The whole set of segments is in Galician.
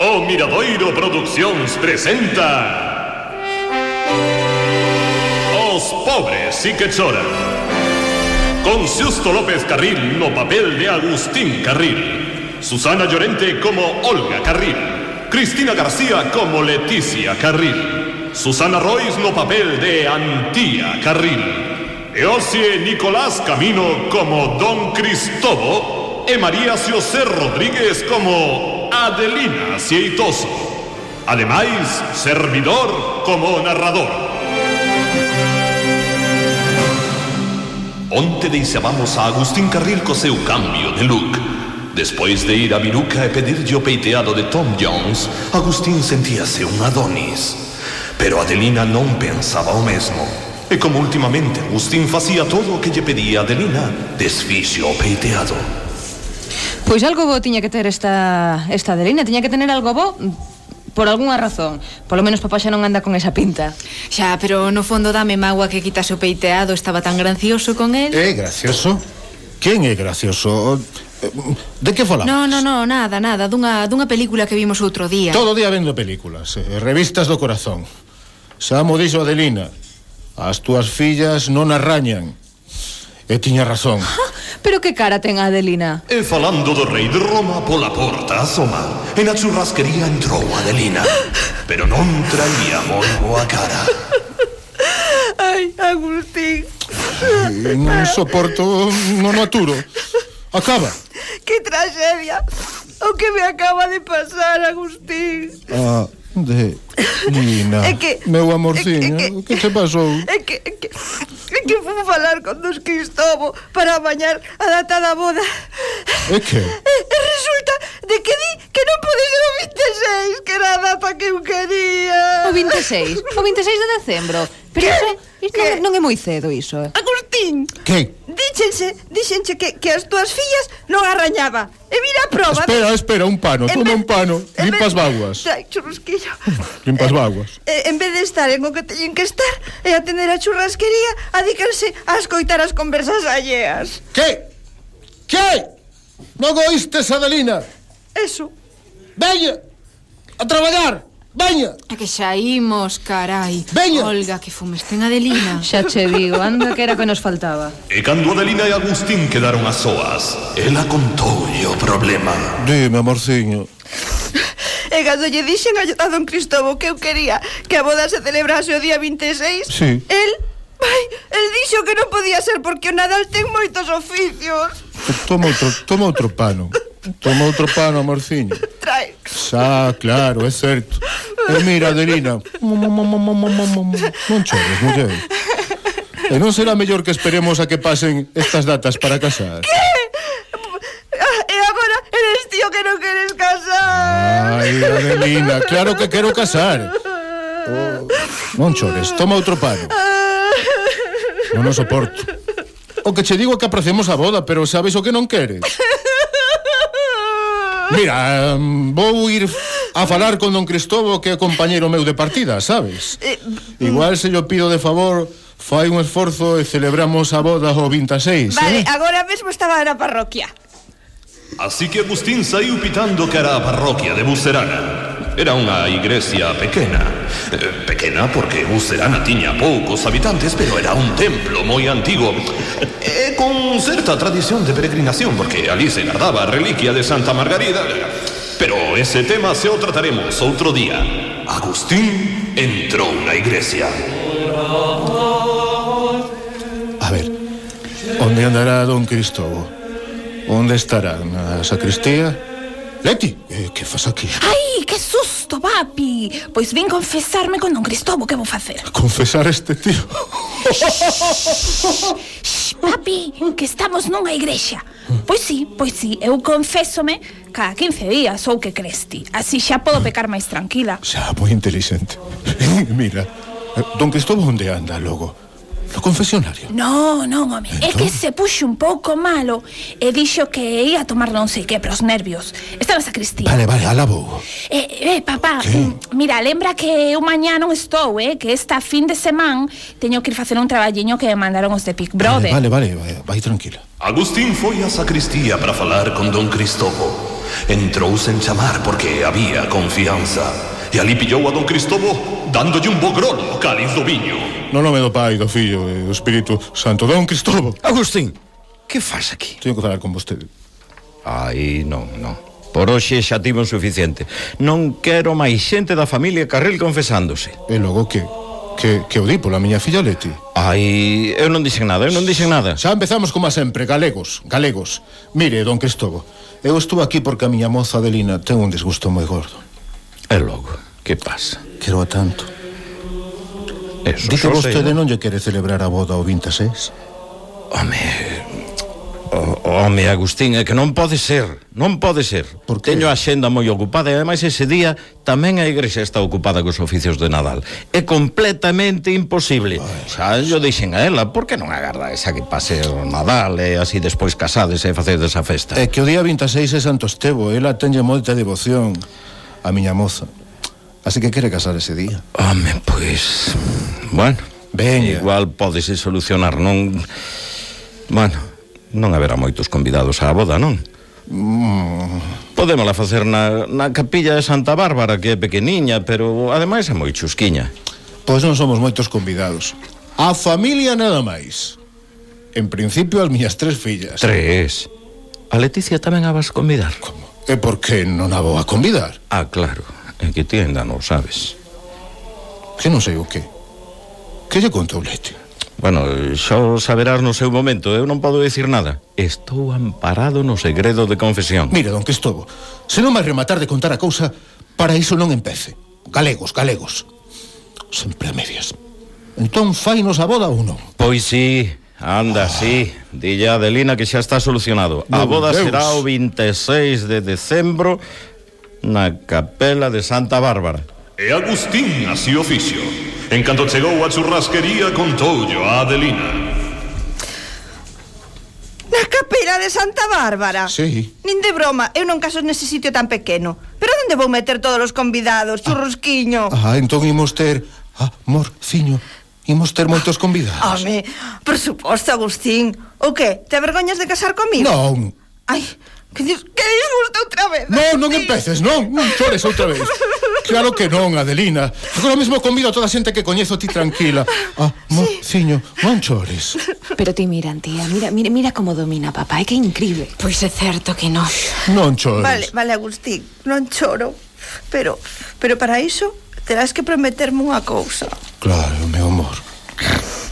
O Miradoiro Produccións presenta Os pobres sí que choran Con Xusto López Carril no papel de Agustín Carril Susana Llorente como Olga Carril Cristina García como Leticia Carril Susana Royce no papel de Antía Carril Eosie Nicolás Camino como Don Cristobo e María Xosé Rodríguez como Adelina Cieitoso. Ademais, servidor como narrador. Onte deixábamos a Agustín Carril co cambio de look. Despois de ir a Viruca e pedirlle o peiteado de Tom Jones, Agustín sentíase un Adonis. Pero Adelina non pensaba o mesmo. E como últimamente Agustín facía todo o que lle pedía Adelina, desfixo o peiteado. Pois algo bo tiña que ter esta, esta Adelina, tiña que tener algo bo por algunha razón. Polo menos papá xa non anda con esa pinta. Xa, pero no fondo dame magua que quitase o peiteado, estaba tan gracioso con el É eh, gracioso? Quen é gracioso? Eh, de que falamos? No, no, no, nada, nada, dunha, dunha película que vimos outro día. Todo o día vendo películas, eh, revistas do corazón. Samo dixo Adelina, as túas fillas non arrañan. E tiña razón. Pero que cara ten a Adelina. E falando do rei de Roma pola porta asoma E na churrasquería entrou Adelina Pero non traía moi boa cara. Ai, Agustín. E Non soporto, non aturo. Acaba. Que tragedia. O que me acaba de pasar, Agustín. Ah, De... Nina, é que, meu amorciño, é que, é que, que che pasou? É que, é que, é que fumo falar con dos Cristobo para bañar a data da boda. É que? E, e resulta de que di que non pode ser o 26, que era a data que eu quería. O 26, o 26 de decembro. Pero que? iso, iso non, non é moi cedo iso. Agustín. Que? díxense, díxenche que, que as túas fillas non arrañaba. E mira a prova. Espera, espera, un pano, en toma vez, un pano, limpas baguas. Ai, churrasquillo. Limpas eh, baguas. E, eh, en vez de estar en o que teñen que estar e atender a churrasquería, adícanse a escoitar as conversas alleas. Que? Que? Non oístes, Adelina? Eso. Veña, a traballar. Veña! É que xa imos, carai. Veña! Olga, que fumes ten Adelina. Xa che digo, anda que era que nos faltaba. E cando Adelina e Agustín quedaron a soas, ela contoulle o problema. Dime, amorciño. E cando lle dixen a Don Cristobo que eu quería que a boda se celebrase o día 26, sí. el Vai, el dixo que non podía ser porque o Nadal ten moitos oficios. Toma outro, toma outro pano. Toma outro pano, amorciño. Trae. Xa, claro, é certo. E mira, Adelina, non chores, muller. E non será mellor que esperemos a que pasen estas datas para casar? Que? Ah, e agora eres tío que non queres casar. Ai, Adelina, claro que quero casar. Oh. Non chores, toma outro pano Non o soporto. O que che digo é que apracemos a boda, pero sabes o que non queres? Mira, mm, vou ir a falar con don Cristobo que é compañeiro meu de partida, sabes? Eh, mm. Igual se yo pido de favor fai un esforzo e celebramos a boda o 26, Vale, eh? agora mesmo estaba na parroquia. Así que Agustín saiu pitando cara á parroquia de Bucerana. Era unha igrexa pequena. Eh, pequena porque Bucerana tiña poucos habitantes, pero era un templo moi antigo. E con certa tradición de peregrinación, porque ali se guardaba a reliquia de Santa Margarida. Pero ese tema se o trataremos outro día Agustín entrou na iglesia A ver, onde andará don Cristobo? Onde estará? Na sacristía? Leti, eh, que fas aquí? Ai, que susto, papi Pois vin confesarme con don Cristobo Que vou facer? Confesar este tío Shh, papi, que estamos nunha igrexa Pois sí, pois sí, eu confésome cada 15 días ou que crees ti. Así xa podo pecar máis tranquila. Xa, moi inteligente. Mira, eh, don Cristóbal onde anda logo? No confesionario No, non, home É Entón? que se puxo un pouco malo E dixo que ia a tomar non sei que Para os nervios Está na sacristía Vale, vale, ala vou Eh, eh, papá, Que? mm, mira, lembra que eu mañá non estou, eh? Que esta fin de semana teño que ir facer un traballiño que me mandaron os de Big Brother. Vale, vale, vale, vai, vai tranquila Agustín foi á sacristía para falar con don Cristobo Entrouse en chamar porque había confianza. E ali pillou a don Cristobo dándolle un bogrón ao cáliz do viño. No nome do pai, do fillo e do Espírito Santo, don Cristobo. Agustín, que faz aquí? Tenho que falar con vostede. Aí non, non. Por hoxe xa tivo suficiente. Non quero máis xente da familia Carril confesándose. E logo que que, que o di pola miña filla Leti. Ai, eu non dixen nada, eu non dixen nada. Xa empezamos como sempre, galegos, galegos. Mire, don Cristobo, eu estou aquí porque a miña moza Adelina ten un disgusto moi gordo. E logo, que pasa? Quero a tanto. Eso, Dice vostede non lle quere celebrar a boda o 26? Home, o, home, Agustín, é que non pode ser, non pode ser. Por que? Teño a xenda moi ocupada e ademais ese día tamén a igrexa está ocupada cos oficios de Nadal. É completamente imposible. Ai, Xa yo dixen a ela, por que non agarda esa que pase o Nadal e así despois casades e facedes a festa? É que o día 26 é Santo Estevo, ela tenlle moita devoción a miña moza. Así que quere casar ese día. Home, pois... Bueno, Veña. igual podese solucionar, non... Bueno, non haberá moitos convidados á boda, non? Mm. Podémola facer na, na capilla de Santa Bárbara Que é pequeniña, pero ademais é moi chusquiña Pois non somos moitos convidados A familia nada máis En principio as miñas tres fillas Tres A Leticia tamén a vas convidar Como? E por que non a vou a convidar? Ah, claro, é que ti ainda non sabes. Que non sei o que? Que lle contou Leti? Bueno, xa o saberás no seu momento, eu non podo dicir nada. Estou amparado no segredo de confesión. Mira, don Cristobo, se non vai rematar de contar a cousa Para iso non empece. Galegos, galegos. Sempre a medias. Entón fainos a boda ou non? Pois si, sí, Anda, ah. sí, dille a Adelina que xa está solucionado. Meu a boda Deus. será o 26 de decembro na capela de Santa Bárbara. E Agustín así oficio. En canto chegou a churrasquería contoulle a Adelina. Na capela de Santa Bárbara? Sí. Nin de broma, eu non caso nese sitio tan pequeno. Pero onde vou meter todos os convidados, churrosquiño? Ah, ah entón imos ter... Ah, morciño. Imos ter moitos convidados. Home, por suposto, Agustín. O que? Te vergoñas de casar comigo? Non. Ai, que, dis, que disgusto outra vez. Non, non empeces, non. Non chores outra vez. Claro que non, Adelina. Agora mesmo convido a toda a xente que coñezo ti tranquila. Ah, mociño, sí. non chores. Pero ti mira, tía, mira, mira, mira como domina papá, é que é incrível. Pois é certo que non. Non chores. Vale, vale, Agustín, non choro. Pero, pero para iso terás que prometerme unha cousa. Claro, meu amor.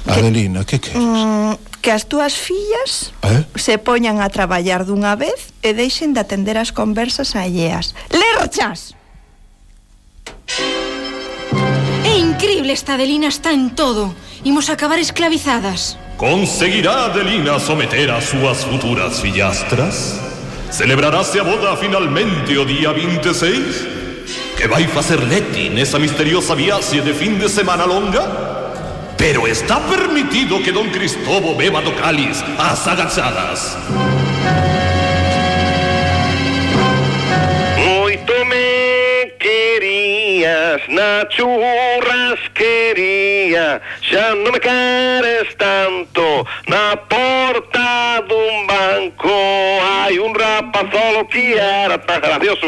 Adelina, que queres? Mm, que as túas fillas eh? se poñan a traballar dunha vez e deixen de atender as conversas alleas. Lerchas! É increíble esta Adelina está en todo. Imos acabar esclavizadas. Conseguirá Adelina someter a súas futuras fillastras? Celebrarase a boda finalmente o día 26? Que vai facer Leti nesa misteriosa viaxe de fin de semana longa? Pero está permitido que don Cristobo beba do cáliz ás agachadas. Moito me querías na churrasquería Xa non me queres tanto Na porta dun banco Hai un rapazolo que era tan gracioso